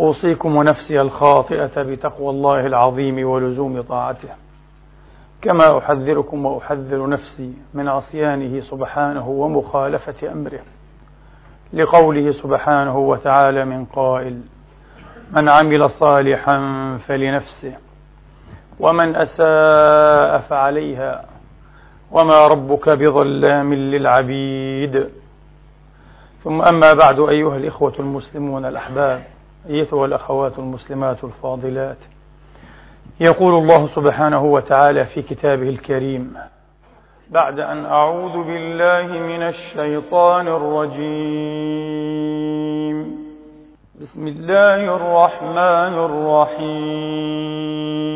أوصيكم ونفسي الخاطئة بتقوى الله العظيم ولزوم طاعته. كما أحذركم وأحذر نفسي من عصيانه سبحانه ومخالفة أمره. لقوله سبحانه وتعالى من قائل من عمل صالحا فلنفسه ومن أساء فعليها وما ربك بظلام للعبيد. ثم أما بعد أيها الإخوة المسلمون الأحباب أيتها الأخوات المسلمات الفاضلات. يقول الله سبحانه وتعالى في كتابه الكريم بعد أن أعوذ بالله من الشيطان الرجيم. بسم الله الرحمن الرحيم.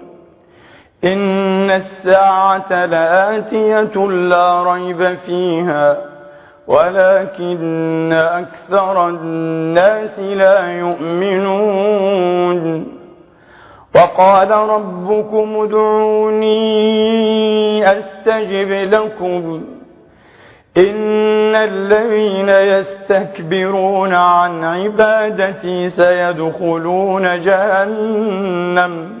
إن الساعة لآتية لا ريب فيها ولكن أكثر الناس لا يؤمنون. وقال ربكم ادعوني أستجب لكم. إن الذين يستكبرون عن عبادتي سيدخلون جهنم.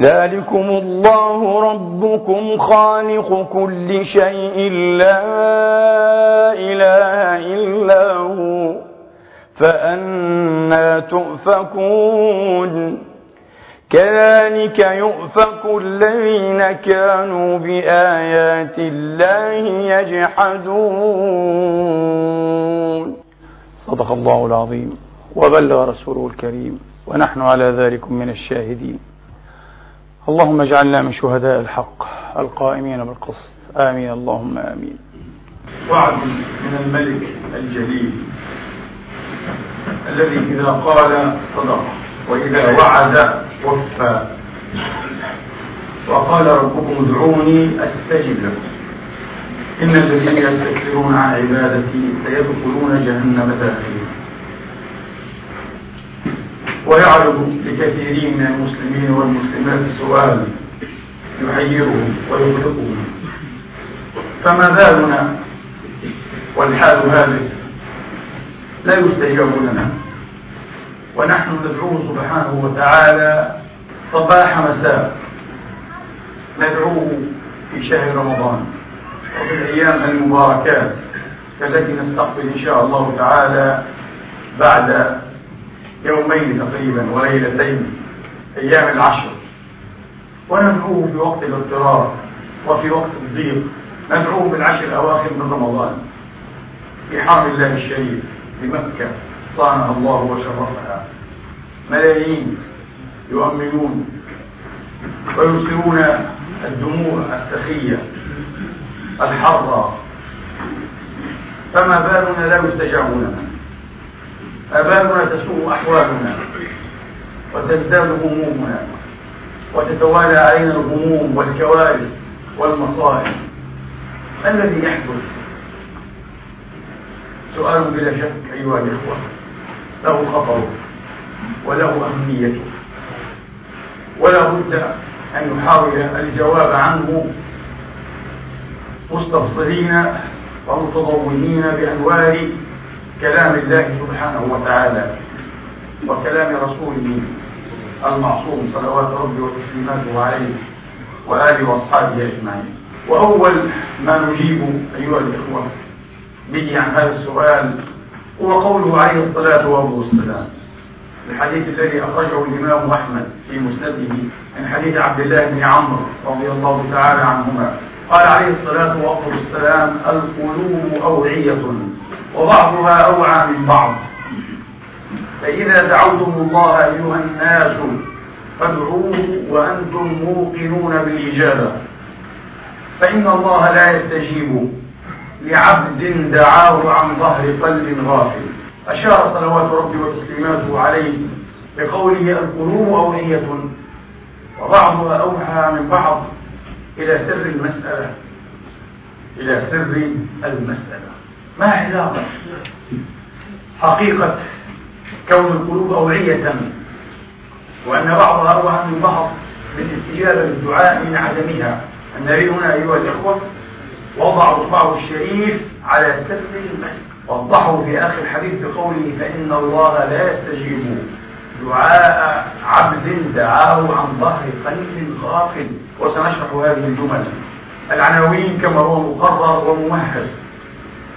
ذلكم الله ربكم خالق كل شيء لا إله إلا هو فأنا تؤفكون. كذلك يؤفك الذين كانوا بآيات الله يجحدون. صدق الله العظيم. وبلغ رسوله الكريم. ونحن على ذلك من الشاهدين. اللهم اجعلنا من شهداء الحق القائمين بالقسط. آمين. اللهم آمين. وعد من الملك الجليل الذي إذا قال صدق وإذا وعد وفى. وقال ربكم ادعوني أستجب لكم. إن الذين يستكبرون عن عبادتي سيدخلون جهنم داخلين. ويعرض لكثيرين من المسلمين والمسلمات سؤال يحيرهم ويقلقهم فما بالنا والحال هذه لا يستجاب لنا. ونحن ندعوه سبحانه وتعالى صباح مساء. ندعوه في شهر رمضان وفي الأيام المباركات التي نستقبل إن شاء الله تعالى بعد يومين تقريبا وليلتين أيام العشر. وندعوه في وقت الاضطرار وفي وقت الضيق. ندعوه في العشر الأواخر من رمضان. في حرم الله الشريف بمكة صانها الله وشرفها. ملايين يؤمنون ويرسلون الدموع السخية الحرة فما بالنا لا يستجاب لنا أبالنا تسوء أحوالنا وتزداد همومنا وتتوالى علينا الهموم والكوارث والمصائب. ما الذي يحدث؟ سؤال بلا شك أيها الإخوة. له خطره وله أهميته ولا بد أن يحاول الجواب عنه مستبصرين ومتضوئين بأنوار كلام الله سبحانه وتعالى وكلام رسوله المعصوم صلوات ربي وتسليماته عليه وآله وأصحابه أجمعين. وأول ما نجيب أيها الإخوة به عن هذا السؤال هو قوله عليه الصلاة والسلام الحديث الذي أخرجه الإمام أحمد في مسنده من حديث عبد الله بن عمرو رضي الله تعالى عنهما. قال عليه الصلاة والسلام القلوب أوعية وبعضها أوعى من بعض. فإذا دعوتم الله أيها الناس فادعوه وأنتم موقنون بالإجابة. فإن الله لا يستجيب لعبد دعاه عن ظهر قلب غافل. أشار صلوات ربي وتسليماته عليه بقوله القلوب أولية وبعضها أوحى من بعض إلى سر المسألة. إلى سر المسألة. ما علاقة حقيقة كون القلوب أوعية. وأن بعضها أوعى من بعض بالاستجابة للدعاء من عدمها. النبي هنا أيها الإخوة وضع إصبعه الشريف على سر المسألة وضحه في آخر الحديث بقوله فإن الله لا يستجيب. دعاء عبد دعاه عن ظهر قلب غافل. وسنشرح هذه الجمل. العناوين كما هو مقرر وممهد.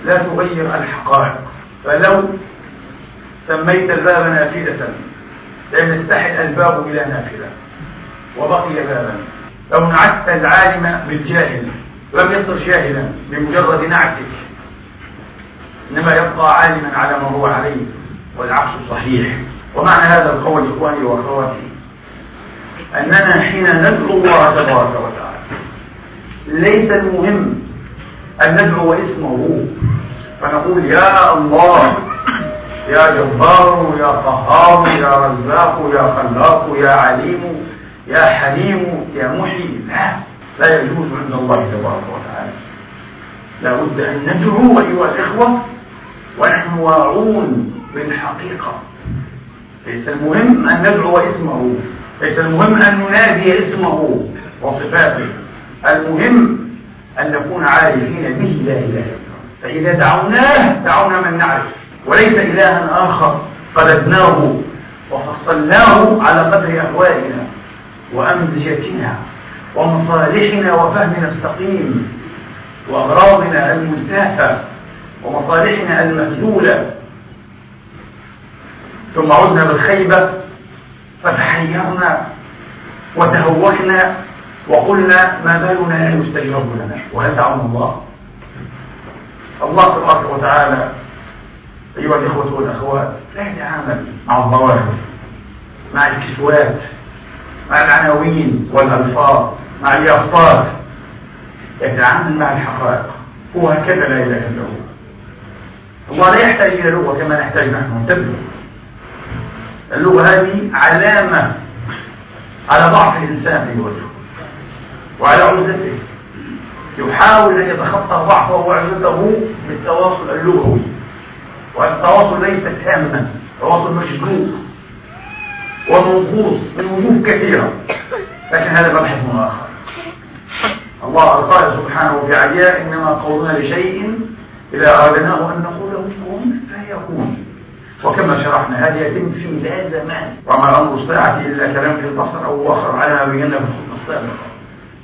لا تغير الحقائق. فلو سميت الباب نافذة لم يستحل الباب إلى نافذة. وبقي بابا. لو نعت العالم بالجاهل لم يصر جاهلا بمجرد نعتك. إنما يبقى عالما على ما هو عليه والعكس صحيح. ومعنى هذا القول إخواني وأخواتي أننا حين ندعو الله تبارك وتعالى ليس المهم أن ندعو اسمه. فنقول يا الله يا جبار يا قهار يا رزاق يا خلاق يا عليم يا حليم يا محيي. لا لا يجوز عند الله تبارك وتعالى. لا بد أن ندعو أيها الإخوة ونحن واعون بالحقيقة. ليس المهم أن ندعو اسمه ليس المهم أن ننادي اسمه وصفاته. المهم أن نكون عارفين به لا إله إلا الله. فإذا دعوناه دعونا من نعرف. وليس إلها آخر قلدناه وفصلناه على قدر أهوائنا وأمزجتنا ومصالحنا وفهمنا السقيم وأغراضنا الملتافة ومصالحنا المهزولة ثم عدنا بالخيبة فتحيرنا وتهوكنا وقلنا ما بالنا لا يستجاب لنا وندعونا الله. الله تبارك وتعالى أيها الإخوة والأخوات لا يتعامل مع الظواهر مع الكسوات مع العناوين والألفاظ مع اليافطات يتعامل مع الحقائق. هو هكذا لا إله إلا هو. الله لا يحتاج إلى لغة كما نحتاج نحن انتبهوا اللغة هذه علامة على ضعف الإنسان في وجهه وعلى عزته يحاول أن يتخطى ضعفه وعزته بالتواصل اللغوي. والتواصل ليس تاما. تواصل مشدود ومنقوص من وجوه كثيرة. لكن هذا مبحث آخر الله قال سبحانه علياء إنما قولنا لشيء إذا أردناه أن نقول كن فيكون. وكما شرحنا هذا يتم في لا زمان. وما أمر الساعة إلا كلام في البصر أو آخر على ما بينا في الخطة السابقة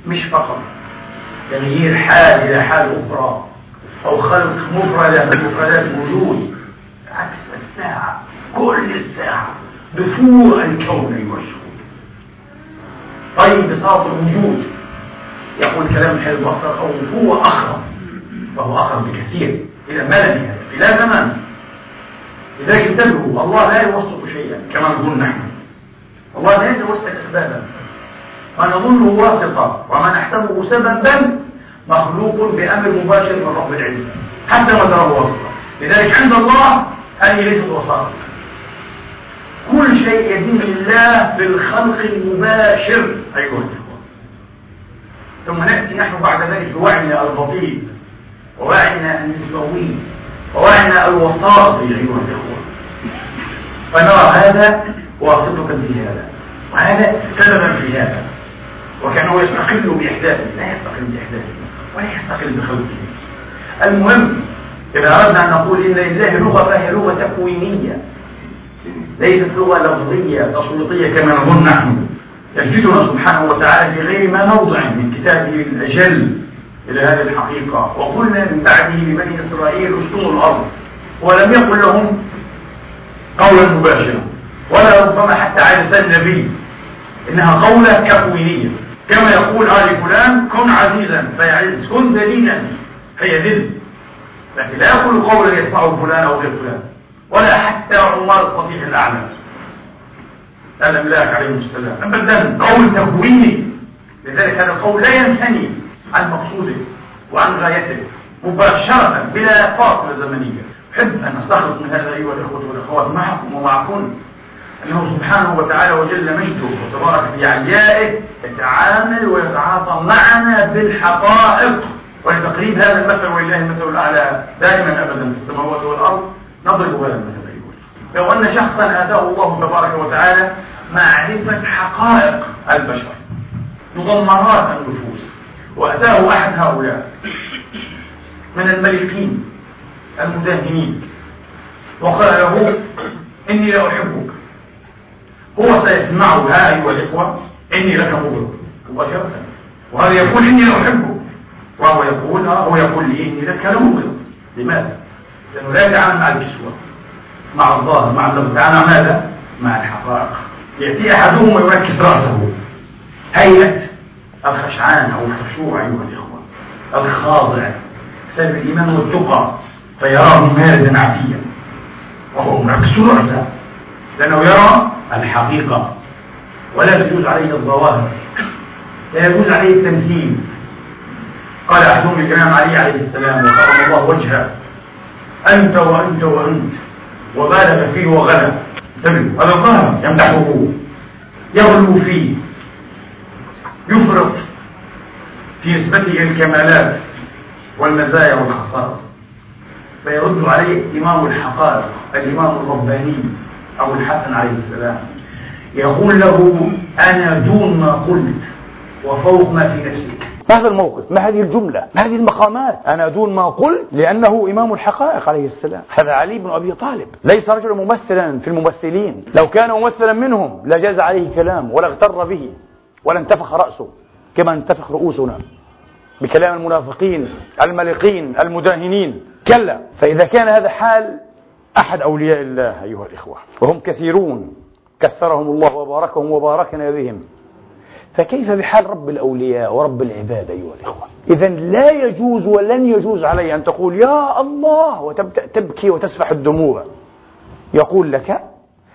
مش فقط. تغيير حال إلى حال أخرى أو خلق مفردة من مفردات الوجود. عكس الساعة كل الساعة دفوع الكون يوجه طيب بساط الوجود. يقول كلام حي البصر أو هو أخر وهو أخر بكثير. إلى ما لم في لا زمان. لذلك انتبهوا الله لا يوثق شيئا كما نقول نحن. الله لا يتوسط أسبابا. ما نظنه واسطة وما نحسبه سببا مخلوق بأمر مباشر من رب العزة. حتى ما تراه واسطة لذلك عند الله هذه ليست وساطة كل شيء يدين الله بالخلق المباشر. أيها الإخوة. ثم نأتي نحن بعد ذلك بوعينا البطيء ووعينا المستوي ووعينا الوساطي أيها الإخوة. فنرى هذا واسطة في هذا. وهذا سببا في هذا. وكأنه يستقل بإحداثه لا يستقل بإحداثه ولا يستقل بخلقه. المهم إذا أردنا أن نقول إن لله لغة فهي لغة تكوينية ليست لغة لفظية تصويتية كما نظن نحن. يلفتنا سبحانه وتعالى في غير ما موضع من كتابه الأجل إلى هذه الحقيقة. وقلنا من بعده لبني إسرائيل اسكنوا الأرض ولم يقل لهم قولا مباشرا ولا ربما حتى على لسان النبي إنها قولة تكوينية كما يقول آل فلان كن عزيزا فيعز. كن ذليلا فيذل. لكن لا يقول قولا يسمعه فلان أو غير فلان. ولا حتى عمار الصفيح الأعلى. الأملاك عليهم السلام. أبدا قول تكويني. لذلك هذا القول لا ينثني عن مقصوده وعن غايته. مباشرة بلا فاصلة زمنية. أحب أن نستخلص من هذا أيها الإخوة والأخوات معكم ومعكم أنه سبحانه وتعالى وجل مجده وتبارك في عليائه يتعامل ويتعاطى معنا بالحقائق. ولتقريب هذا المثل ولله المثل الأعلى دائما أبدا في السماوات والأرض نضرب هذا المثل. أيها لو أن شخصا آتاه الله تبارك وتعالى معرفة حقائق البشر مضمرات النفوس وأتاه أحد هؤلاء من الملكين المداهنين وقال له إني لا أحبك. هو سيسمعها أيها الإخوة. إني لك مبغض مباشرة وهذا يقول إني لا أحبك. وهو يقول آه هو يقول لي إني لك لمبغض لماذا؟ لأنه لا يتعامل مع الكسوة. مع الظاهر مع اللفظ يتعامل ماذا؟ مع الحقائق. يأتي أحدهم ويركز رأسه. هيئة الخشعان أو الخشوع أيها الإخوة. الخاضع. سبب الإيمان والتقى. فيراه ماردا عتيا وهو مركز رأسه. لأنه يرى الحقيقة ولا تجوز عليه الظواهر لا يجوز عليه التمثيل قال أحدهم الإمام علي عليه السلام وكرم الله وجهه أنت وأنت وأنت وبالغ فيه وغلى. انتبهوا هذا قال يمدحه يغلو فيه يفرط في نسبته الكمالات والمزايا والخصائص. فيرد عليه إمام الحقائق الإمام الرباني. أو الحسن عليه السلام. يقول له أنا دون ما قلت وفوق ما في نفسك ما هذا الموقف؟ ما هذه الجملة؟ ما هذه المقامات؟ أنا دون ما قلت لأنه إمام الحقائق عليه السلام. هذا علي بن أبي طالب. ليس رجلا ممثلا في الممثلين. لو كان ممثلا منهم لجاز عليه كلام ولا اغتر به ولا انتفخ رأسه كما انتفخ رؤوسنا بكلام المنافقين الملقين المداهنين. كلا فإذا كان هذا حال أحد أولياء الله أيها الإخوة. وهم كثيرون. كثرهم الله وباركهم وباركنا بهم. فكيف بحال رب الأولياء ورب العباد أيها الإخوة؟ إذا لا يجوز ولن يجوز علي أن تقول يا الله! وتبدأ تبكي وتسفح الدموع. يقول لك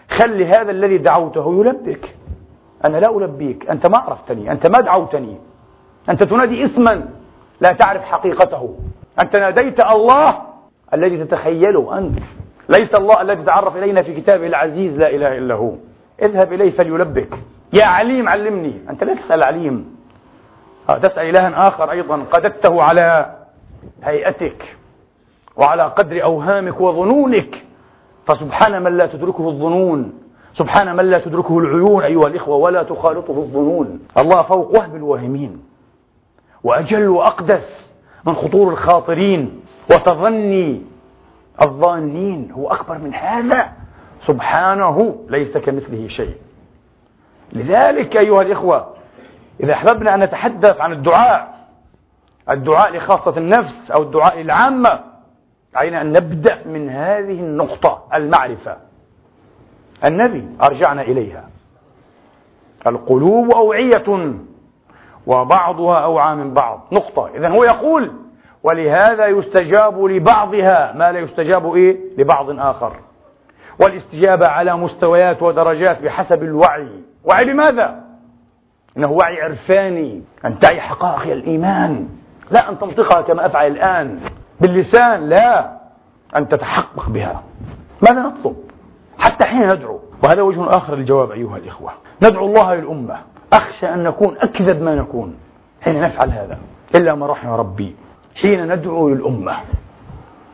خل هذا الذي دعوته يلبك. أنا لا ألبيك. أنت ما عرفتني. أنت ما دعوتني. أنت تنادي اسما لا تعرف حقيقته. أنت ناديت الله الذي تتخيله أنت. ليس الله الذي تعرف إلينا في كتابه العزيز لا إله إلا هو. اذهب إليه فليلبك يا عليم علمني. أنت لا تسأل عليم. آه، تسأل إلها آخر أيضا. قددته على هيئتك وعلى قدر أوهامك وظنونك. فسبحان من لا تدركه الظنون. سبحان من لا تدركه العيون. أيها الإخوة ولا تخالطه الظنون. الله فوق وهم الواهمين وأجل وأقدس من خطور الخاطرين. وتظني الظانين هو أكبر من هذا. سبحانه ليس كمثله شيء. لذلك أيها الإخوة إذا أحببنا أن نتحدث عن الدعاء الدعاء لخاصة النفس أو الدعاء للعامة علينا أن نبدأ من هذه النقطة المعرفة. النبي أرجعنا إليها. القلوب أوعية وبعضها أوعى من بعض. نقطة. إذا هو يقول ولهذا يستجاب لبعضها ما لا يستجاب إيه؟ لبعض آخر. والاستجابة على مستويات ودرجات بحسب الوعي. وعي بماذا؟ إنه وعي عرفاني. أن تعي حقائق الإيمان. لا أن تنطقها كما أفعل الآن. باللسان. لا. أن تتحقق بها. ماذا نطلب؟ حتى حين ندعو. وهذا وجه آخر للجواب أيها الإخوة. ندعو الله للأمة. أخشى أن نكون أكذب ما نكون حين نفعل هذا. إلا ما رحم ربي. حين ندعو للأمة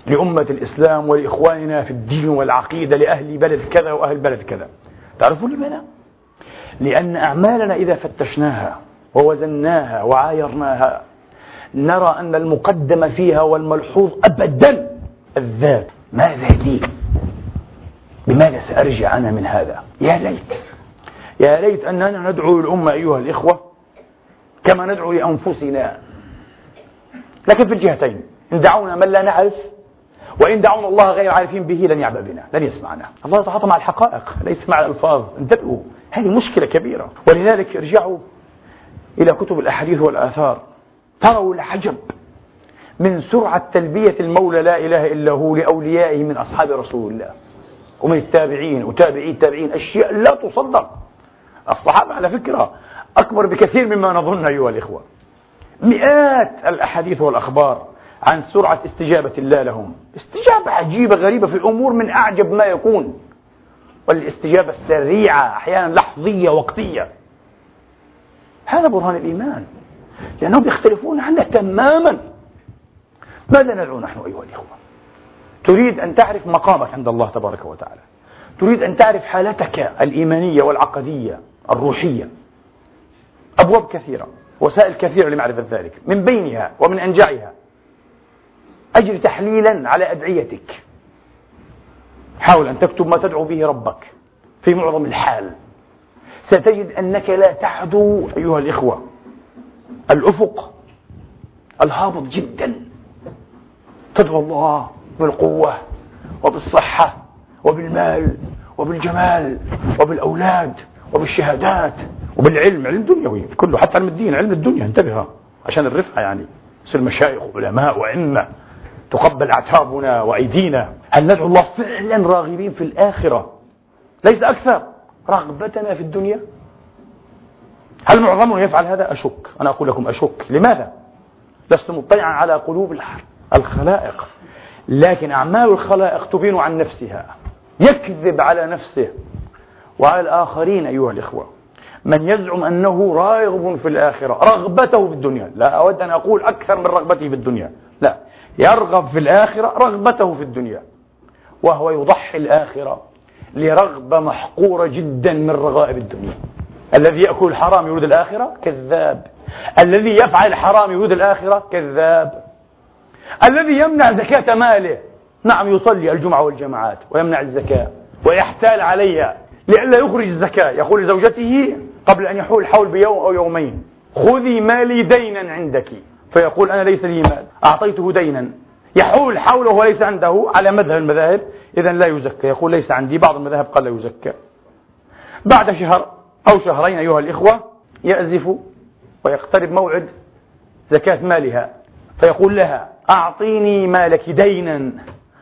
لأمة الإسلام ولإخواننا في الدين والعقيدة لأهل بلد كذا وأهل بلد كذا. تعرفون لماذا؟ لأن أعمالنا إذا فتشناها ووزناها وعايرناها نرى أن المقدم فيها والملحوظ أبدا الذات. ماذا لي؟ بماذا سأرجع أنا من هذا؟ يا ليت يا ليت أننا ندعو للأمة أيها الإخوة كما ندعو لأنفسنا. لكن في الجهتين إن دعونا من لا نعرف وإن دعونا الله غير عارفين به لن يعبأ بنا لن يسمعنا. الله يتعاطى مع الحقائق ليس مع الألفاظ. انتبهوا هذه مشكلة كبيرة. ولذلك ارجعوا إلى كتب الأحاديث والآثار. تروا العجب من سرعة تلبية المولى لا إله إلا هو لأوليائه من أصحاب رسول الله. ومن التابعين وتابعي التابعين أشياء لا تصدق. الصحابة على فكرة أكبر بكثير مما نظن أيها الإخوة. مئات الأحاديث والأخبار عن سرعة استجابة الله لهم. استجابة عجيبة غريبة في الأمور من أعجب ما يكون. والاستجابة السريعة أحيانا لحظية وقتية. هذا برهان الإيمان. لأنهم يختلفون عنا تماما. ماذا ندعو نحن أيها الإخوة؟ تريد أن تعرف مقامك عند الله تبارك وتعالى. تريد أن تعرف حالتك الإيمانية والعقدية الروحية. أبواب كثيرة. وسائل كثيرة لمعرفة ذلك من بينها ومن أنجعها. أجري تحليلا على أدعيتك. حاول أن تكتب ما تدعو به ربك في معظم الحال. ستجد أنك لا تحدو أيها الإخوة. الأفق الهابط جدا. تدعو الله بالقوة وبالصحة وبالمال وبالجمال وبالأولاد وبالشهادات. وبالعلم علم دنيوي. كله حتى علم الدين علم الدنيا. انتبه عشان الرفعة يعني. يصير مشايخ وعلماء وأئمة تقبل أعتابنا وأيدينا. هل ندعو الله فعلا راغبين في الآخرة؟ ليس أكثر. رغبتنا في الدنيا. هل معظمنا يفعل هذا؟ أشك. أنا أقول لكم أشك. لماذا؟ لست مطلعا على قلوب الخلائق. لكن أعمال الخلائق تبين عن نفسها. يكذب على نفسه. وعلى الآخرين أيها الإخوة. من يزعم أنه راغب في الآخرة رغبته في الدنيا. لا أود أن أقول أكثر من رغبته في الدنيا. لا يرغب في الآخرة رغبته في الدنيا. وهو يضحي الآخرة لرغبة محقورة جدا من رغائب الدنيا. الذي يأكل الحرام يريد الآخرة؟ كذاب. الذي يفعل الحرام يريد الآخرة؟ كذاب. الذي يمنع زكاة ماله؟ نعم يصلي الجمعة والجماعات ويمنع الزكاة ويحتال عليها لئلا يخرج الزكاة. يقول لزوجته قبل أن يحول الحول بيوم أو يومين. خذي مالي دينا عندك. فيقول أنا ليس لي مال. أعطيته دينا. يحول حوله وليس عنده على مذهب المذاهب. إذا لا يزكى. يقول ليس عندي. بعض المذاهب قال لا يزكى. بعد شهر أو شهرين أيها الإخوة يأزف ويقترب موعد زكاة مالها. فيقول لها أعطيني مالك دينا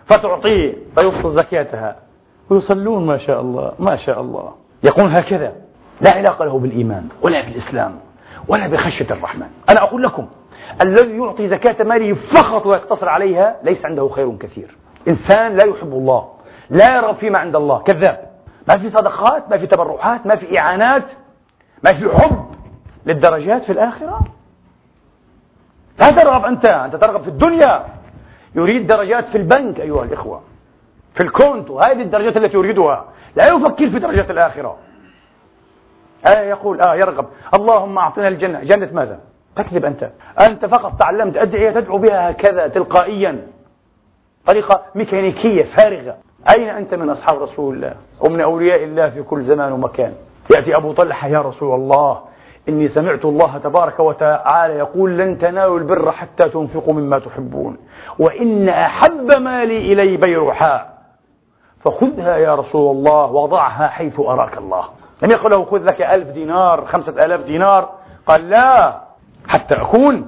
فتعطيه فيفصل زكاتها. ويصلون ما شاء الله. ما شاء الله. يقول هكذا. لا علاقة له بالإيمان ولا بالإسلام ولا بخشية الرحمن. أنا أقول لكم الذي يعطي زكاة ماله فقط ويقتصر عليها ليس عنده خير كثير. إنسان لا يحب الله لا يرغب فيما عند الله كذاب. ما في صدقات ما في تبرعات ما في إعانات ما في حب للدرجات في الآخرة. لا ترغب أنت أنت ترغب في الدنيا. يريد درجات في البنك أيها الإخوة في الكونتو هذه الدرجات التي يريدها. لا يفكر في درجات الآخرة. آه يقول آه يرغب. اللهم أعطنا الجنة. جنة ماذا؟ تكذب أنت. أنت فقط تعلمت أدعية تدعو بها هكذا تلقائيا. طريقة ميكانيكية فارغة. أين أنت من أصحاب رسول الله؟ ومن أولياء الله في كل زمان ومكان. يأتي أبو طلحة يا رسول الله إني سمعت الله تبارك وتعالى يقول لن تنالوا البر حتى تنفقوا مما تحبون. وإن أحب مالي إلي بيرحاء فخذها يا رسول الله وضعها حيث أراك الله. لم يقل له خذ لك ألف دينار خمسة ألاف دينار. قال لا حتى أكون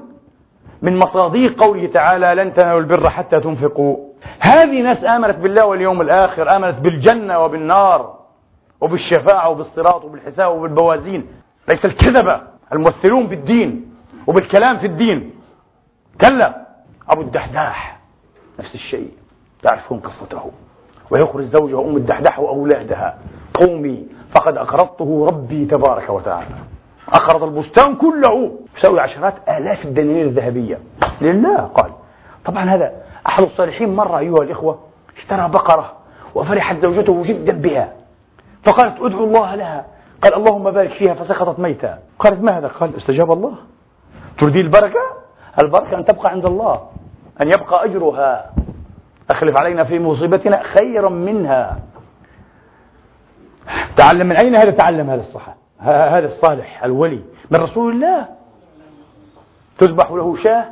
من مصاديق قوله تعالى لن تنالوا البر حتى تنفقوا. هذه ناس آمنت بالله واليوم الآخر آمنت بالجنة وبالنار وبالشفاعة وبالصراط وبالحساب وبالبوازين. ليس الكذبة الممثلون بالدين وبالكلام في الدين. كلا أبو الدحداح نفس الشيء تعرفون قصته. ويخرج زوجها أم الدحدح وأولادها. قومي فقد أقرضته ربي تبارك وتعالى. أقرض البستان كله. يساوي عشرات آلاف الدنانير الذهبية. لله قال. طبعا هذا أحد الصالحين مرة أيها الإخوة اشترى بقرة وفرحت زوجته جدا بها. فقالت ادعو الله لها. قال اللهم بارك فيها فسقطت ميتا قالت ما هذا؟ قال استجاب الله. تريدين البركة؟ البركة أن تبقى عند الله أن يبقى أجرها. أخلف علينا في مصيبتنا خيرا منها. تعلم من أين هذا تعلم هذا الصحة هذا الصالح الولي من رسول الله؟ تذبح له شاة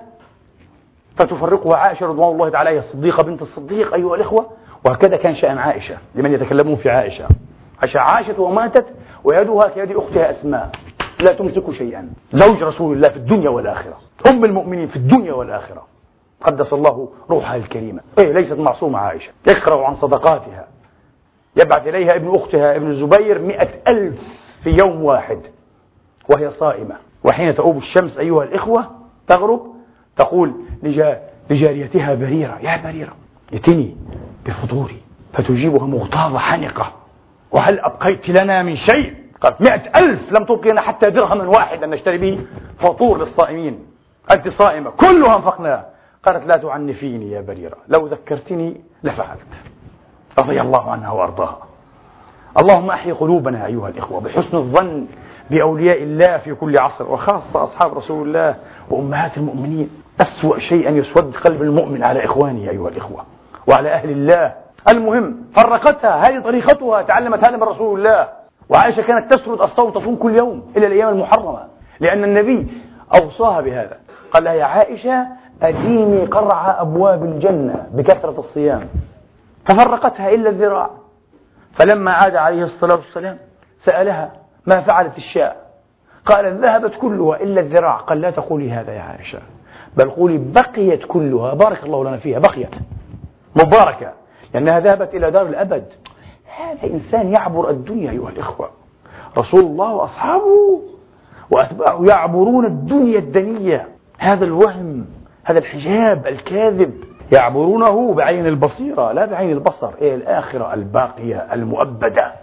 فتفرقها عائشة رضوان الله تعالى هي الصديقة بنت الصديق أيها الإخوة وهكذا كان شأن عائشة لمن يتكلمون في عائشة. عشان عاشت وماتت ويدها كيد أختها أسماء. لا تمسك شيئا. زوج رسول الله في الدنيا والآخرة. أم المؤمنين في الدنيا والآخرة. قدس الله روحها الكريمة. إيه ليست معصومة عائشة. يقرأ عن صدقاتها. يبعث إليها ابن أختها ابن الزبير مئة ألف في يوم واحد وهي صائمة. وحين تؤوب الشمس أيها الإخوة تغرب تقول لجاريتها بريرة يا بريرة ائتني بفطوري فتجيبها مغتاظة حنقة وهل أبقيت لنا من شيء؟ قالت مئة ألف لم تبقي لنا حتى درهما واحدا نشتري به فطور للصائمين. أنت صائمة كلها انفقناه قالت لا تعنفيني يا بريرة لو ذكرتني لفعلت. رضي الله عنها وأرضاها. اللهم أحي قلوبنا أيها الإخوة بحسن الظن بأولياء الله في كل عصر وخاصة أصحاب رسول الله وأمهات المؤمنين. أسوأ شيء أن يسود قلب المؤمن على إخوانه أيها الإخوة وعلى أهل الله. المهم فرقتها هذه طريقتها تعلمت هذا من رسول الله. وعائشة كانت تسرد الصوت تصوم كل يوم إلى الأيام المحرمة لأن النبي أوصاها بهذا. قال لها يا عائشة أديني قرع أبواب الجنة بكثرة الصيام. ففرقتها إلا الذراع. فلما عاد عليه الصلاة والسلام سألها ما فعلت الشاء قال ذهبت كلها إلا الذراع. قال لا تقولي هذا يا عائشة. بل قولي بقيت كلها. بارك الله لنا فيها. بقيت. مباركة. لأنها ذهبت إلى دار الأبد. هذا إنسان يعبر الدنيا أيها الإخوة. رسول الله وأصحابه وأتباعه يعبرون الدنيا الدنية. هذا الوهم هذا الحجاب الكاذب. يعبرونه بعين البصيرة لا بعين البصر إيه الآخرة الباقية المؤبدة.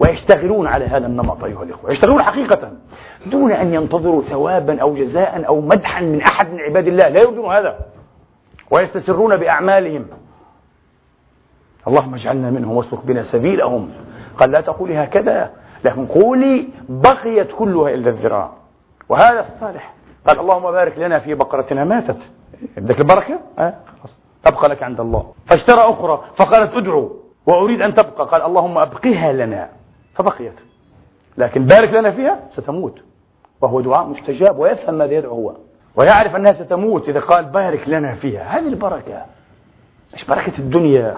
ويشتغلون على هذا النمط أيها الإخوة يشتغلون حقيقة دون أن ينتظروا ثوابا أو جزاء أو مدحا من أحد من عباد الله لا يريدون هذا. ويستسرون بأعمالهم. اللهم اجعلنا منهم واسلك بنا سبيلهم. قال لا تقولي هكذا لكن قولي بقيت كلها إلا الذراع. وهذا الصالح. قال اللهم بارك لنا في بقرتنا ماتت. بدك البركة؟ أه؟ تبقى لك عند الله. فاشترى أخرى فقالت ادعو وأريد أن تبقى. قال اللهم أبقها لنا. فبقيت. لكن بارك لنا فيها ستموت. وهو دعاء مستجاب ويفهم ماذا يدعو هو. ويعرف أنها ستموت إذا قال بارك لنا فيها. هذه البركة. مش بركة الدنيا؟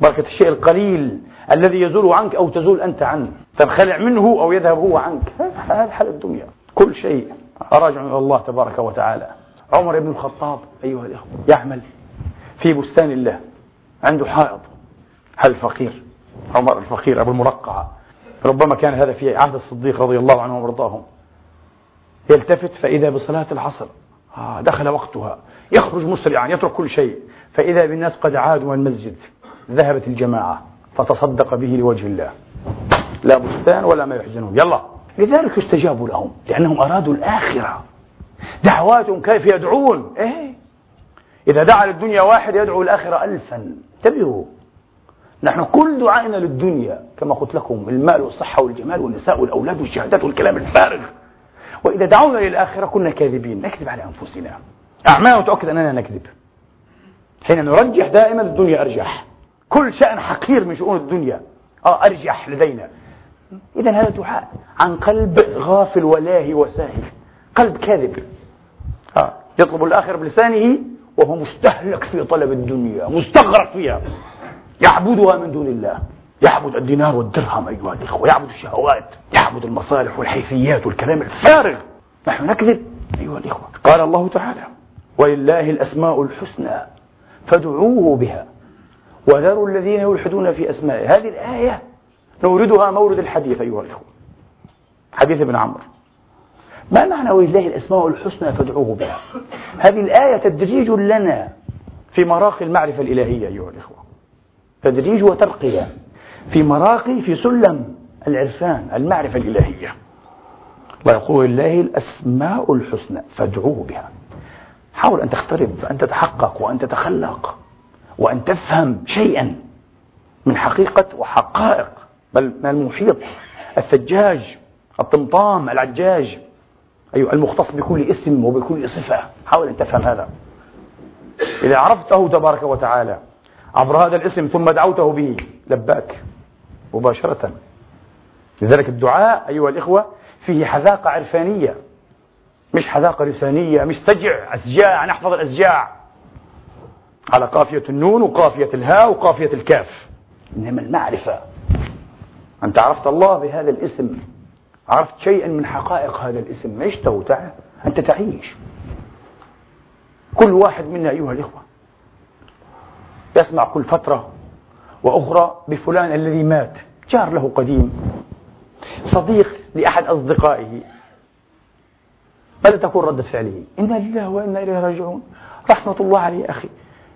بركة الشيء القليل الذي يزول عنك أو تزول أنت عنه. تنخلع منه أو يذهب هو عنك. هذا حال الدنيا. كل شيء راجع إلى الله تبارك وتعالى. عمر بن الخطاب أيها الإخوة يعمل في بستان الله. عنده حائط. هل الفقير. عمر الفقير أبو المرقعة ربما كان هذا في عهد الصديق رضي الله عنه وارضاهم يلتفت فإذا بصلاة العصر. آه دخل وقتها. يخرج مسرعا يترك كل شيء. فإذا بالناس قد عادوا من المسجد. ذهبت الجماعة. فتصدق به لوجه الله. لا بستان ولا ما يحزنهم يلا. لذلك استجابوا لهم. لأنهم أرادوا الآخرة. دعواتهم كيف يدعون. إيه. إذا دعا للدنيا واحد يدعو الآخرة ألفا. انتبهوا. نحن كل دعائنا للدنيا كما قلت لكم المال والصحة والجمال والنساء والأولاد والشهادات والكلام الفارغ. وإذا دعونا للآخرة كنا كاذبين. نكذب على أنفسنا. أعمال تؤكد أننا نكذب. حين نرجح دائما الدنيا أرجح. كل شأن حقير من شؤون الدنيا. آه أرجح لدينا. إذا هذا دعاء عن قلب غافل ولاهي وساهي قلب كاذب. آه يطلب الآخر بلسانه وهو مستهلك في طلب الدنيا مستغرق فيها. يعبدها من دون الله. يعبد الدينار والدرهم أيها الإخوة يعبد الشهوات يعبد المصالح والحيثيات والكلام الفارغ. نحن نكذب أيها الإخوة. قال الله تعالى ولله الأسماء الحسنى فادعوه بها. وذروا الذين يلحدون في أسمائه. هذه الآية نوردها مورد الحديث أيها الإخوة. حديث ابن عمرو. ما معنى ولله الأسماء الحسنى فادعوه بها؟ هذه الآية تدريج لنا في مراقي المعرفة الإلهية أيها الإخوة. تدريج وترقية في مراقي في سلم العرفان المعرفة الإلهية. الله الأسماء الحسنى فادعوه بها. حاول أن تقترب أن تتحقق وأن تتخلق وأن تفهم شيئا من حقيقة وحقائق. بل من المحيط الثجاج الطمطام العجاج. أيوة المختص بكل اسم وبكل صفة. حاول أن تفهم هذا. إذا عرفته تبارك وتعالى عبر هذا الاسم ثم دعوته به لباك مباشرة. لذلك الدعاء أيها الإخوة فيه حذاقة عرفانية. مش حذاقة لسانية مش سجع أسجاع نحفظ الأسجاع. على قافية النون وقافية الهاء وقافية الكاف. إنما المعرفة. أنت عرفت الله بهذا الاسم. عرفت شيئا من حقائق هذا الاسم؟ عشته أنت تعيش. كل واحد منا أيها الإخوة يسمع كل فترة وأخرى بفلان الذي مات جار له قديم صديق لأحد أصدقائه. ماذا تكون ردة فعله؟ إنا لله وإنا إليه راجعون. رحمة الله عليه أخي.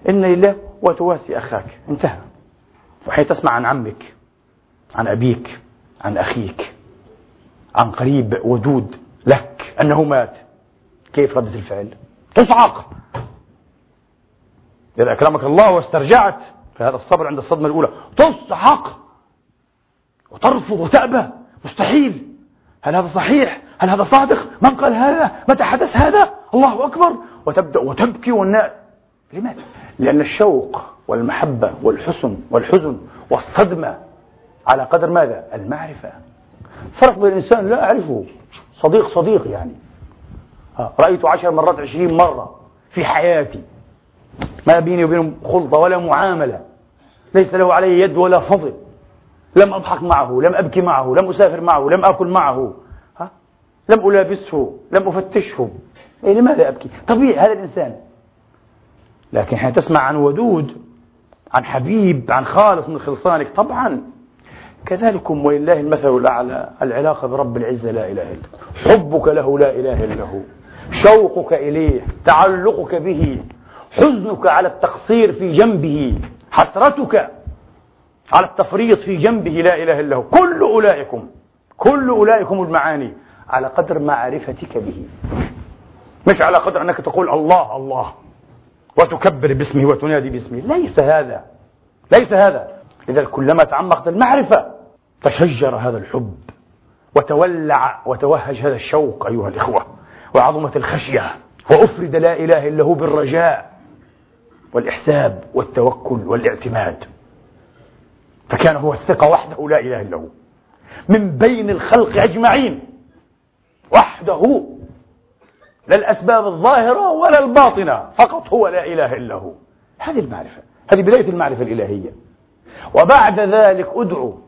إنا لله وتواسي أخاك. انتهى. وحين تسمع عن عمك عن أبيك عن أخيك عن قريب ودود لك أنه مات كيف ردة الفعل؟ تصعق إذا أكرمك الله واسترجعت فهذا الصبر عند الصدمة الأولى تصعق وترفض وتأبى مستحيل هل هذا صحيح؟ هل هذا صادق؟ من قال هذا؟ متى حدث هذا؟ الله أكبر وتبدأ وتبكي والناس لماذا؟ لأن الشوق والمحبة والحسن والحزن والصدمة على قدر ماذا؟ المعرفة فرق بين الإنسان لا أعرفه. صديق صديق يعني. رأيته عشر مرات عشرين مرة في حياتي. ما بيني وبينه خلطة ولا معاملة. ليس له علي يد ولا فضل. لم أضحك معه لم أبكي معه لم أسافر معه لم أكل معه. ها؟ لم ألابسه لم أفتشه. إيه لماذا أبكي؟ طبيعي هذا الإنسان. لكن حين تسمع عن ودود عن حبيب عن خالص من خلصانك طبعا كذلكم ولله المثل الأعلى العلاقة برب العزة لا إله إلا حبك له لا إله إلا هو. شوقك إليه تعلقك به حزنك على التقصير في جنبه حسرتك على التفريط في جنبه لا إله إلا هو. كل أولئكم كل أولئكم المعاني على قدر معرفتك به. مش على قدر أنك تقول الله الله. وتكبر باسمه وتنادي باسمه. ليس هذا ليس هذا. لذلك كلما تعمقت المعرفة تشجر هذا الحب وتولع وتوهج هذا الشوق أيها الإخوة وعظمت الخشية وأفرد لا إله إلا هو بالرجاء والإحساب والتوكل والاعتماد. فكان هو الثقة وحده لا إله إلا هو. من بين الخلق أجمعين. وحده. لا الأسباب الظاهرة ولا الباطنة. فقط هو لا إله إلا هو. هذه المعرفة. هذه بداية المعرفة الإلهية. وبعد ذلك أدعو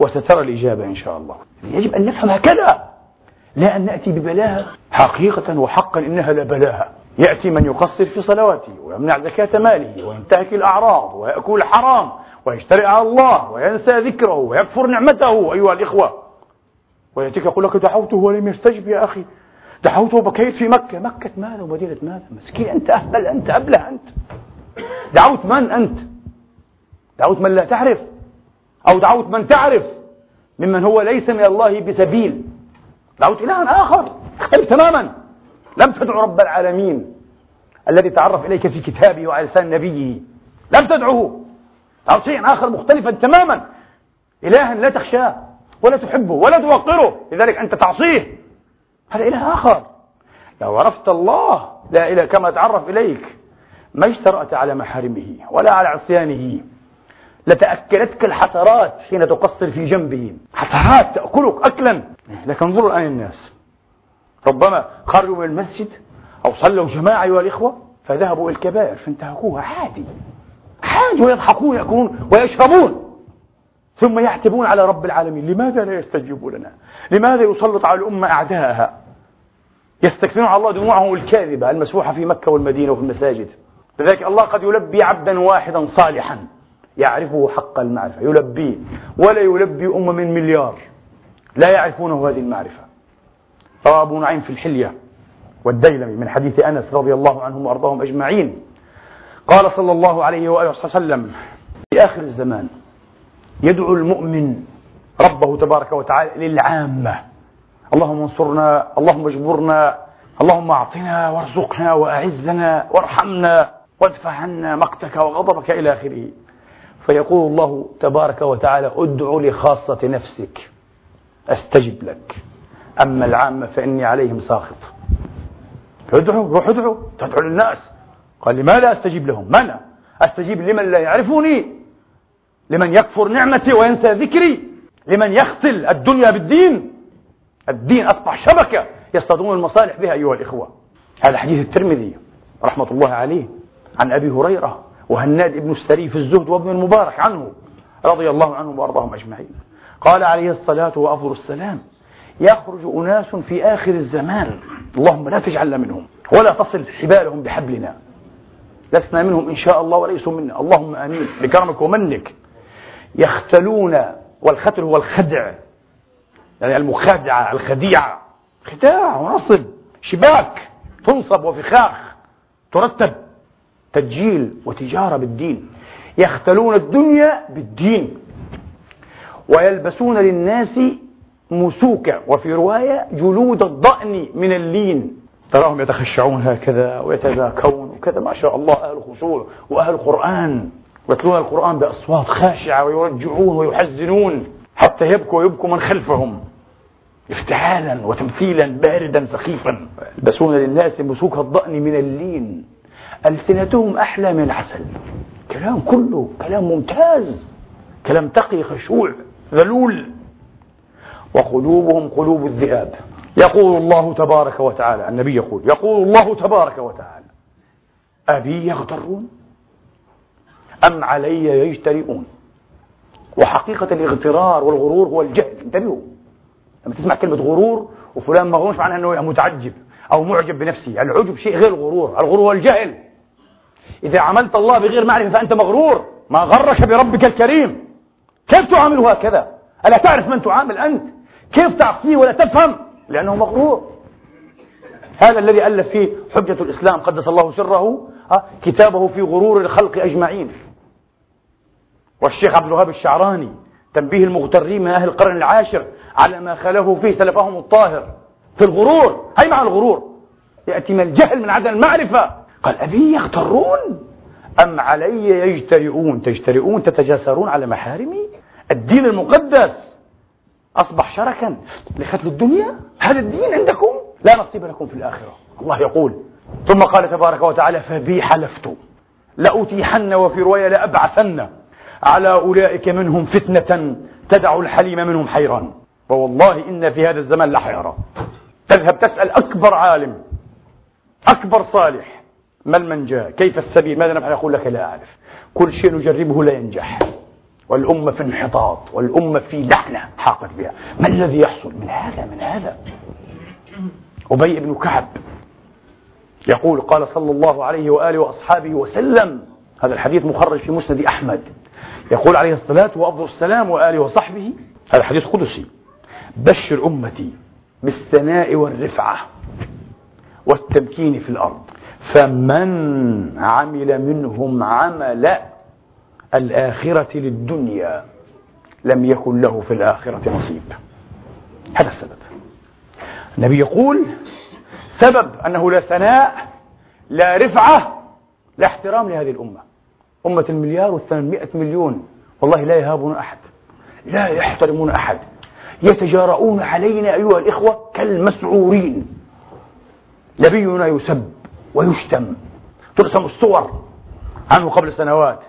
وسترى الإجابة إن شاء الله. يجب أن نفهم هكذا. لا أن نأتي ببلاهة حقيقة وحقا إنها لبلاهة يأتي من يقصر في صلواته ويمنع زكاة ماله وينتهك الأعراض ويأكل الحرام ويشترئ على الله وينسى ذكره ويكفر نعمته. أيها الإخوة ويأتيك يقول لك دعوته ولم يستجب يا أخي. دعوته وبكيت في مكة. مكة ماذا ومدينة ماذا مسكين أنت أهبل أنت أبلة أنت. دعوت من أنت؟ دعوت من لا تعرف أو دعوت من تعرف ممن هو ليس من الله بسبيل. دعوت إلها آخر. اختلف تماما. لم تدعو رب العالمين الذي تعرف إليك في كتابه وعلى لسان نبيه. لم تدعوه. دعوت شيئا آخر مختلفا تماما. إلها لا تخشاه ولا تحبه ولا توقره. لذلك أنت تعصيه. هذا إله آخر. لو عرفت الله لا إله كما تعرف إليك ما اجترأت على محارمه ولا على عصيانه. لتأكلتك الحسرات حين تقصر في جنبه حسرات تأكلك أكلا. لكن انظروا الآن الناس. ربما خرجوا من المسجد أو صلوا جماعة أيها الإخوة فذهبوا إلى الكبائر فانتهكوها عادي. عادي ويضحكون ويأكلون ويشربون. ثم يعتبون على رب العالمين. لماذا لا يستجيب لنا؟ لماذا يسلط على الأمة أعداءها؟ يستكثرون على الله دموعهم الكاذبة المسفوحة في مكة والمدينة وفي المساجد. لذلك الله قد يلبي عبدا واحدا صالحا. يعرفه حق المعرفة يلبيه ولا يلبي أمة من مليار. لا يعرفونه هذه المعرفة. روى أبو نعيم في الحلية. والديلمي من حديث أنس رضي الله عنهم وأرضاهم أجمعين. قال صلى الله عليه وآله وسلم في آخر الزمان يدعو المؤمن ربه تبارك وتعالى للعامة. اللهم انصرنا اللهم اجبرنا اللهم أعطنا وارزقنا وأعزنا وارحمنا وادفع عنا مقتك وغضبك إلى آخره. فيقول الله تبارك وتعالى ادع لخاصة نفسك أستجب لك. أما العامة فإني عليهم ساخط. ادعو روح ادعو تدعو للناس. قال لماذا أستجيب لهم؟ من أستجيب لمن لا يعرفني لمن يكفر نعمتي وينسى ذكري لمن يختل الدنيا بالدين. الدين أصبح شبكة يصطادون المصالح بها أيها الإخوة. هذا حديث الترمذي رحمة الله عليه عن أبي هريرة. وهناد بن السري في الزهد وابن المبارك عنه رضي الله عنهم وأرضاهم أجمعين. قال عليه الصلاة وأفضل السلام يخرج أناس في آخر الزمان اللهم لا تجعلنا منهم ولا تصل حبالهم بحبلنا. لسنا منهم إن شاء الله وليسوا منا. اللهم آمين. بكرمك ومنك. يختلون والختل هو الخدع. يعني المخادعة الخديعة خداع ونصب. شباك. تنصب وفخاخ. ترتب. تسجيل وتجارة بالدين. يختلون الدنيا بالدين. ويلبسون للناس مسوكة وفي رواية جلود الضأن من اللين. تراهم يتخشعون هكذا ويتذاكون وكذا. ما شاء الله أهل خشوع وأهل قرآن ويتلون القرآن بأصوات خاشعة ويرجعون ويحزنون. حتى يبكوا ويبكوا من خلفهم. افتعالا وتمثيلا باردا سخيفا. يلبسون للناس مسوك الضأن من اللين. ألسنتهم أحلى من العسل. كلام كله كلام ممتاز. كلام تقي خشوع ذلول وقلوبهم قلوب الذئاب. يقول الله تبارك وتعالى النبي يقول يقول الله تبارك وتعالى أبي يغترون أم علي يجترئون؟ وحقيقة الاغترار والغرور هو الجهل. انتبهوا. لما تسمع كلمة غرور وفلان مغرور معناها أنه متعجب أو معجب بنفسه. العجب شيء غير الغرور. الغرور هو الجهل. إذا عملت الله بغير معرفة فأنت مغرور. ما غرك بربك الكريم. كيف تعامل هكذا؟ ألا تعرف من تعامل أنت؟ كيف تعصيه ولا تفهم؟ لأنه مغرور. هذا الذي ألف فيه حجة الإسلام. قدس الله سره كتابه في غرور الخلق أجمعين. والشيخ عبد الوهاب الشعراني تنبيه المغترين من أهل القرن العاشر على ما خلفوا فيه سلفهم الطاهر. في الغرور. هي مع الغرور؟ يأتي من الجهل من عدم المعرفة. قال أبي يغترون؟ أم علي يجترئون؟ تجترئون تتجاسرون على محارمي؟ الدين المقدس أصبح شركا لختل الدنيا؟ هذا الدين عندكم؟ لا نصيب لكم في الآخرة. الله يقول ثم قال تبارك وتعالى فبي حلفت. لأتيحن وفي رواية لأبعثن. على أولئك منهم فتنة تدع الحليم منهم حيران. ووالله إن في هذا الزمان لحيرة. تذهب تسأل أكبر عالم أكبر صالح. ما المنجاة كيف السبيل؟ ماذا نفعل؟ يقول لك لا أعرف. كل شيء نجربه لا ينجح. والأمة في انحطاط والأمة في لعنة حاقت بها. ما الذي يحصل؟ من هذا من هذا. أبي بن كعب يقول قال صلى الله عليه وآله وأصحابه وسلم هذا الحديث مخرج في مسند أحمد. يقول عليه الصلاة وأفضل السلام وآله وصحبه هذا حديث قدسي. بشر أمتي بالثناء والرفعة والتمكين في الأرض. فمن عمل منهم عمل الآخرة للدنيا لم يكن له في الآخرة نصيب. هذا السبب. النبي يقول سبب أنه لا ثناء لا رفعة لا احترام لهذه الأمة. أمة المليار والثمانمائة مليون. والله لا يهابون أحد. لا يحترمون أحد. يتجارؤون علينا أيها الإخوة كالمسعورين. نبينا يسب. ويشتم. ترسم الصور عنه قبل سنوات.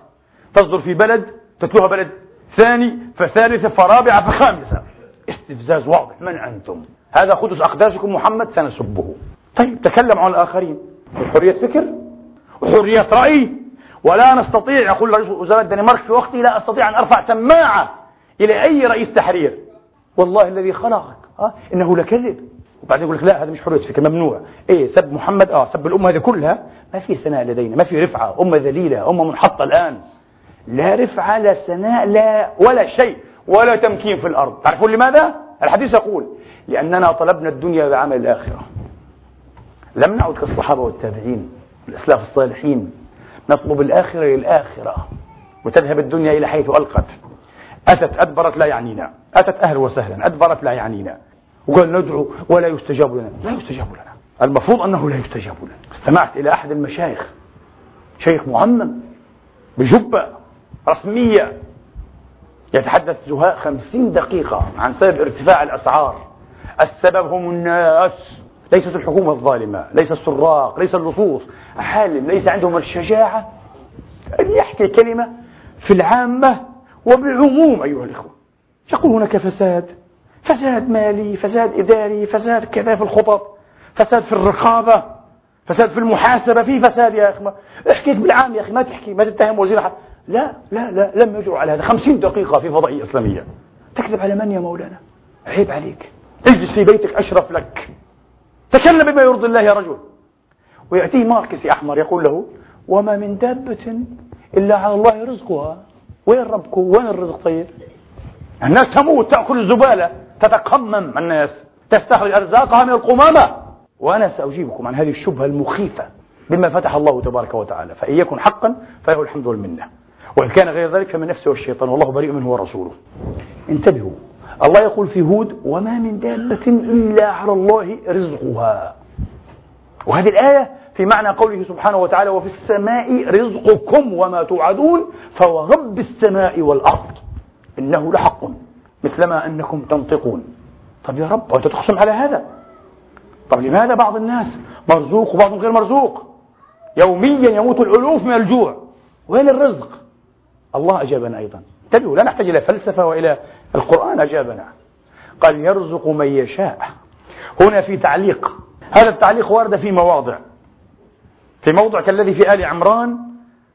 تصدر في بلد تتلوها بلد ثاني فثالثة فرابعة فخامسة. استفزاز واضح. من أنتم؟ هذا قدس أقداسكم محمد سنسبه. طيب تكلم عن الآخرين. حرية فكر وحرية رأي. ولا نستطيع يقول رئيس وزراء الدنمارك في وقته لا أستطيع أن أرفع سماعة إلى أي رئيس تحرير. والله الذي خلقك أه؟ إنه لكذب. وبعدين يقول لك لا هذا مش حرية فكر ممنوع. إيه سب محمد آه سب الأمة هذه كلها. ما في سناء لدينا ما في رفعة. أمة ذليلة أمة منحطة الآن. لا رفعة لا سناء لا ولا شيء ولا تمكين في الأرض. تعرفون لماذا؟ الحديث يقول لأننا طلبنا الدنيا بعمل الآخرة. لم نعد كالصحابة والتابعين الأسلاف الصالحين. نطلب الآخرة للآخرة وتذهب الدنيا إلى حيث ألقت. أتت أدبرت لا يعنينا. أتت أهلا وسهلا أدبرت لا يعنينا. وقال ندعو ولا يستجاب لنا. لا يستجاب لنا. المفروض أنه لا يستجاب لنا. استمعت إلى أحد المشايخ. شيخ معمم بجبة رسمية يتحدث زهاء خمسين دقيقة عن سبب ارتفاع الأسعار. السبب هم الناس. ليست الحكومة الظالمة ليس السراق ليس اللصوص حالم ليس عندهم الشجاعة أن يحكي كلمة في العامة وبالعموم أيها الإخوة. يقول هناك فساد. فساد مالي فساد إداري فساد كذا في الخطط فساد في الرقابة فساد في المحاسبة في فساد يا أخي احكيك بالعام يا أخي ما تحكي ما تتهم وزير حد. لا لا لا لم يجروا على هذا. خمسين دقيقة في فضائية إسلامية. تكذب على من يا مولانا؟ عيب عليك. اجلس في بيتك أشرف لك. تكلم بما يرضي الله يا رجل. ويأتيه ماركسي أحمر يقول له وما من دابة إلا على الله رزقها. وين ربكم؟ وين الرزق طيب؟ الناس تموت تأكل الزبالة. تتقمم الناس تستخرج أرزاقها من القمامة. وأنا سأجيبكم عن هذه الشبهة المخيفة بما فتح الله تبارك وتعالى. فإن يكن حقا فله الحمد والمنة. وإن كان غير ذلك فمن نفسه والشيطان والله بريء منه ورسوله. انتبهوا الله يقول في هود وما من دابة إلا على الله رزقها. وهذه الآية في معنى قوله سبحانه وتعالى وفي السماء رزقكم وما توعدون فورب السماء والأرض. إنه لحق. مثلما أنكم تنطقون. طب يا رب وأنت تقسم على هذا. طب لماذا بعض الناس مرزوق وبعضهم غير مرزوق؟ يوميا يموت الألوف من الجوع. وين الرزق؟ الله أجابنا أيضا. انتبهوا لا نحتاج إلى فلسفة وإلى القرآن أجابنا. قال يرزق من يشاء. هنا في تعليق. هذا التعليق ورد في مواضع. في موضع كالذي في آل عمران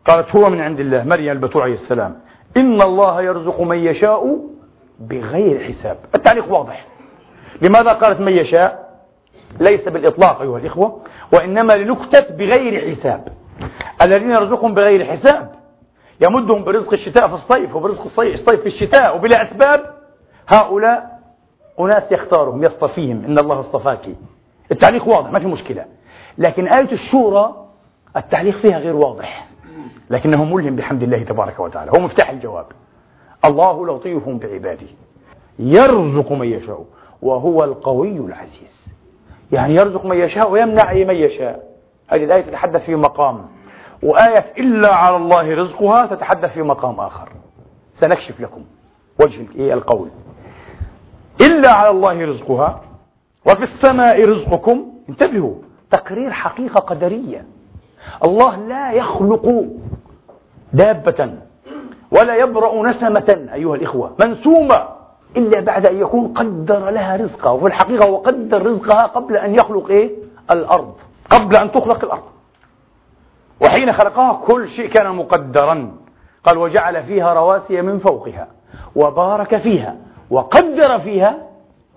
قالت هو من عند الله مريم البتول عليه السلام. إن الله يرزق من يشاء بغير حساب. التعليق واضح. لماذا قالت من يشاء؟ ليس بالإطلاق أيها الإخوة وإنما لنكتة بغير حساب. الذين يرزقهم بغير حساب يمدهم برزق الشتاء في الصيف وبرزق الصيف في الشتاء وبلا أسباب. هؤلاء أناس يختارهم يصطفيهم. إن الله اصطفاك. التعليق واضح ما في مشكلة. لكن آية الشورى التعليق فيها غير واضح. لكنه ملهم بحمد الله تبارك وتعالى. هو مفتاح الجواب. الله لطيف بعباده. يرزق من يشاء وهو القوي العزيز. يعني يرزق من يشاء ويمنع من يشاء. هذه الآية تتحدث في مقام. وآية إلا على الله رزقها تتحدث في مقام آخر. سنكشف لكم وجه القول. إلا على الله رزقها وفي السماء رزقكم. انتبهوا تقرير حقيقة قدرية. الله لا يخلق دابة ولا يبرأ نسمة أيها الإخوة منسومة إلا بعد أن يكون قدر لها رزقها وفي الحقيقة هو قدر رزقها قبل أن يخلق إيه؟ الأرض قبل أن تخلق الأرض. وحين خلقها كل شيء كان مقدرا. قال وجعل فيها رواسي من فوقها وبارك فيها وقدر فيها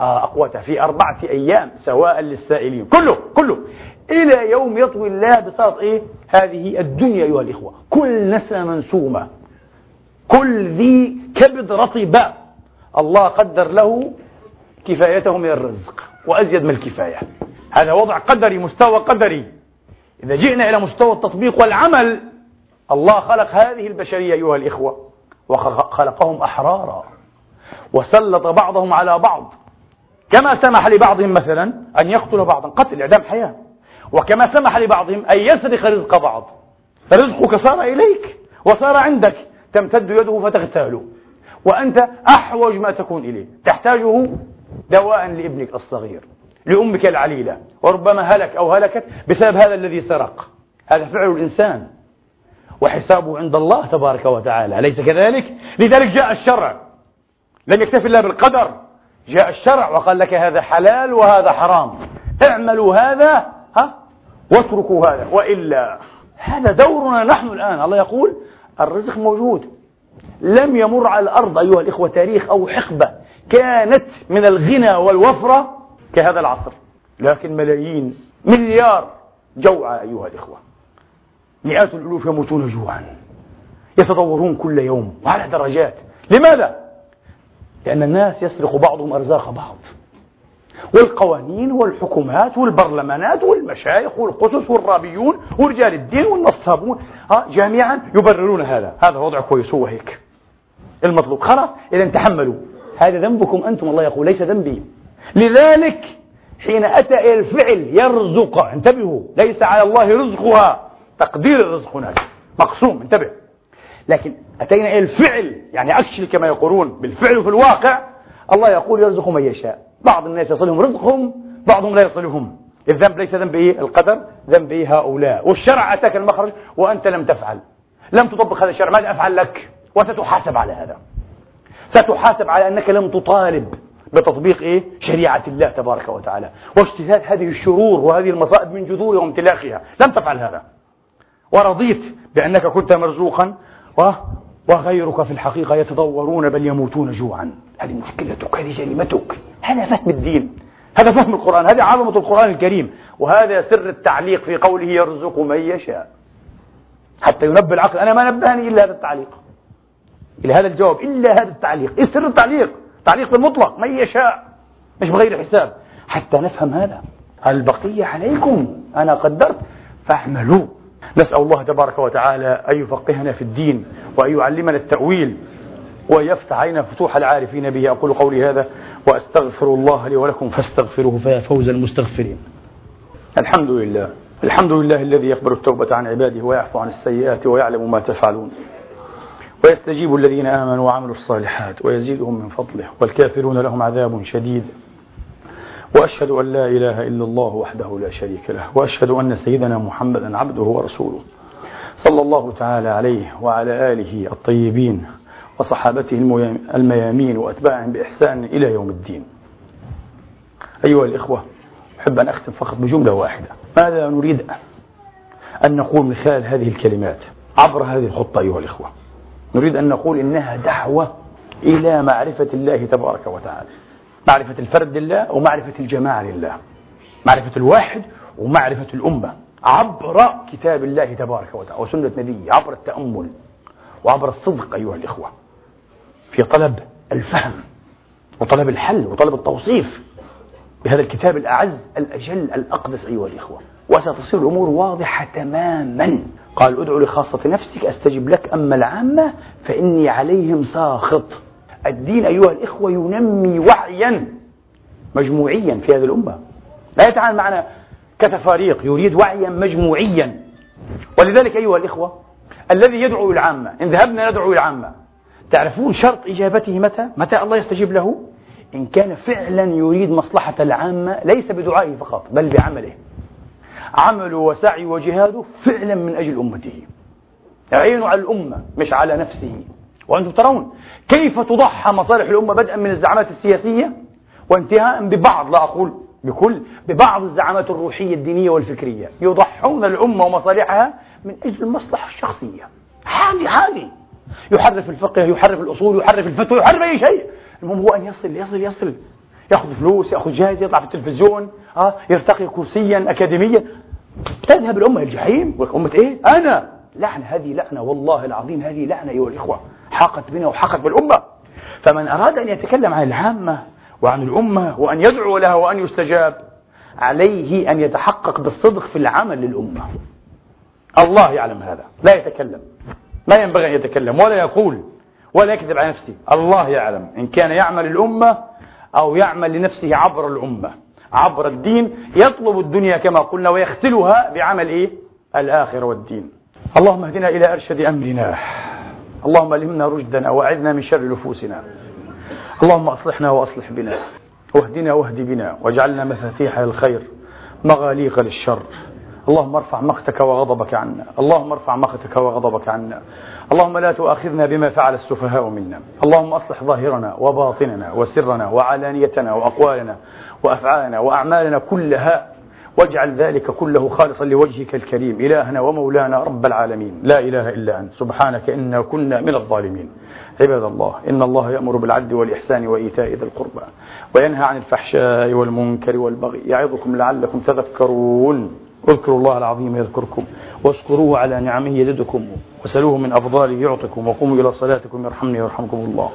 آه، أقوتها في أربعة أيام سواء للسائلين. كله كله. إلى يوم يطوي الله بساط إيه؟ هذه الدنيا أيها الإخوة. كل نسمة منسومة. كل ذي كبد رطب. الله قدر له كفايته من الرزق وأزيد من الكفاية. هذا وضع قدري مستوى قدري. إذا جئنا إلى مستوى التطبيق والعمل الله خلق هذه البشرية أيها الإخوة وخلقهم أحرارا وسلط بعضهم على بعض. كما سمح لبعضهم مثلا أن يقتل بعضا قتل إعدام حياة. وكما سمح لبعضهم أن يسرق رزق بعض. رزقك صار إليك وصار عندك. تمتد يده فتغتاله. وأنت أحوج ما تكون إليه. تحتاجه دواء لابنك الصغير لأمك العليلة. وربما هلك أو هلكت بسبب هذا الذي سرق. هذا فعل الإنسان. وحسابه عند الله تبارك وتعالى. أليس كذلك؟ لذلك جاء الشرع. لم يكتفي الله بالقدر. جاء الشرع وقال لك هذا حلال وهذا حرام. اعملوا هذا ها؟ واتركوا هذا. وإلا. هذا دورنا نحن الآن. الله يقول الرزق موجود. لم يمر على الأرض أيها الإخوة تاريخ أو حقبة كانت من الغنى والوفرة كهذا العصر. لكن ملايين مليار جوعى أيها الإخوة. مئات الألوف يموتون جوعا. يتطورون كل يوم وعلى درجات. لماذا؟ لأن الناس يسرق بعضهم أرزاق بعض. والقوانين والحكومات والبرلمانات والمشايخ والقسس والرابيون ورجال الدين والنصابون. ها جميعا يبررون هذا. هذا وضع كويس هو هيك المطلوب. خلاص؟ إذا تحملوا. هذا ذنبكم أنتم الله يقول ليس ذنبي. لذلك حين أتى إلى الفعل يرزق. انتبهوا ليس على الله رزقها. تقدير الرزق هناك. مقسوم انتبه. لكن أتينا إلى الفعل. يعني أكشل كما يقولون. بالفعل في الواقع. الله يقول يرزق من يشاء. بعض الناس يصلهم رزقهم بعضهم لا يصلهم. الذنب ليس ذنب إيه؟ القدر ذنب إيه هؤلاء. والشرع أتاك المخرج وأنت لم تفعل. لم تطبق هذا الشرع ماذا أفعل لك؟ وستحاسب على هذا. ستحاسب على أنك لم تطالب بتطبيق إيه؟ شريعة الله تبارك وتعالى. واجتثاث هذه الشرور وهذه المصائب من جذورها وامتلاقها. لم تفعل هذا. ورضيت بأنك كنت مرزوقا. وغيرك في الحقيقة يتضورون بل يموتون جوعا. هذه مشكلتك هذه جريمتك. هذا فهم الدين. هذا فهم القرآن. هذه عظمة القرآن الكريم. وهذا سر التعليق في قوله يرزق من يشاء. حتى ينبه العقل. أنا ما نبهني إلا هذا التعليق. إلى هذا الجواب. إلا هذا التعليق. إيه سر التعليق؟ تعليق بالمطلق. من يشاء. مش بغير حساب. حتى نفهم هذا. البقية عليكم. أنا قدرت. فاعملوا نسأل الله تبارك وتعالى أن يفقهنا في الدين وأن يعلمنا التأويل ويفتح علينا فتوح العارفين به. أقول قولي هذا وأستغفر الله لي ولكم فاستغفروه فيا فوز المستغفرين. الحمد لله. الحمد لله الذي يقبل التوبة عن عباده ويعفو عن السيئات ويعلم ما تفعلون. ويستجيب الذين آمنوا وعملوا الصالحات ويزيدهم من فضله والكافرون لهم عذاب شديد. وأشهد أن لا إله إلا الله وحده لا شريك له وأشهد أن سيدنا محمدا عبده ورسوله صلى الله تعالى عليه وعلى آله الطيبين وصحابته الميامين وأتباعهم بإحسان إلى يوم الدين. أيها الإخوة أحب أن أختم فقط بجملة واحدة. ماذا نريد أن نقول من خلال هذه الكلمات عبر هذه الخطة أيها الإخوة؟ نريد أن نقول إنها دعوة إلى معرفة الله تبارك وتعالى. معرفة الفرد لله ومعرفة الجماعة لله. معرفة الواحد ومعرفة الأمة عبر كتاب الله تبارك وتعالى وسنة نبيه عبر التأمل وعبر الصدق أيها الإخوة في طلب الفهم وطلب الحل وطلب التوصيف بهذا الكتاب الأعز الأجل الأقدس أيها الإخوة. وستصير الأمور واضحة تماما. قال ادعو لخاصة نفسك أستجب لك أما العامة فإني عليهم ساخط. الدين أيها الإخوة ينمي وعيا مجموعيا في هذه الأمة. لا يتعامل معنا كتفاريق يريد وعيا مجموعيا. ولذلك أيها الإخوة الذي يدعو العامة إن ذهبنا ندعو العامة تعرفون شرط إجابته متى؟ متى الله يستجيب له؟ إن كان فعلا يريد مصلحة العامة ليس بدعائه فقط بل بعمله. عمله وسعي وجهاده فعلا من أجل أمته. عينه على الأمة مش على نفسه. وأنتم ترون كيف تضحى مصالح الأمة بدءا من الزعامات السياسية؟ وانتهاء ببعض لا أقول بكل ببعض الزعامات الروحية الدينية والفكرية. يضحون الأمة ومصالحها من أجل المصلحة الشخصية. عادي عادي يحرف الفقه يحرف الأصول يحرف الفتوى يحرف أي شيء. المهم هو أن يصل يصل يصل. يأخذ فلوس يأخذ جائزه يطلع في التلفزيون آه يرتقي كرسيا اكاديميا. تذهب الأمة الجحيم؟ أمة إيه؟ أنا. لعنه هذه لعنه والله العظيم هذه لعنه أيها الإخوة حاقت بنا وحاقت بالأمة. فمن أراد أن يتكلم عن العامة وعن الأمة وأن يدعو لها وأن يستجاب عليه أن يتحقق بالصدق في العمل للأمة. الله يعلم هذا لا يتكلم. ما ينبغي أن يتكلم ولا يقول ولا يكذب على نفسه. الله يعلم إن كان يعمل الأمة أو يعمل لنفسه عبر الأمة عبر الدين يطلب الدنيا كما قلنا ويختلها بعمل إيه؟ الآخرة والدين. اللهم اهدنا إلى أرشد أمرنا. اللهم ألهمنا رشدنا وأعذنا من شر نفوسنا. اللهم أصلحنا وأصلح بنا. واهدنا واهد بنا. واجعلنا مفاتيح للخير مغاليق للشر. اللهم ارفع مقتك وغضبك عنا. اللهم ارفع مقتك وغضبك عنا. اللهم لا تؤاخذنا بما فعل السفهاء منا. اللهم أصلح ظاهرنا وباطننا وسرنا وعلانيتنا وأقوالنا وأفعالنا وأعمالنا كلها واجعل ذلك كله خالصا لوجهك الكريم. إلهنا ومولانا رب العالمين. لا إله إلا أنت. سبحانك إنا كنا من الظالمين. عباد الله إن الله يأمر بالعدل والإحسان وإيتاء ذي القربى وينهى عن الفحشاء والمنكر والبغي. يعظكم لعلكم تذكرون. اذكروا الله العظيم يذكركم. واشكروه على نعمه يزدكم. وسلوه من أفضاله يعطكم. وقوموا إلى صلاتكم يرحمني ويرحمكم الله.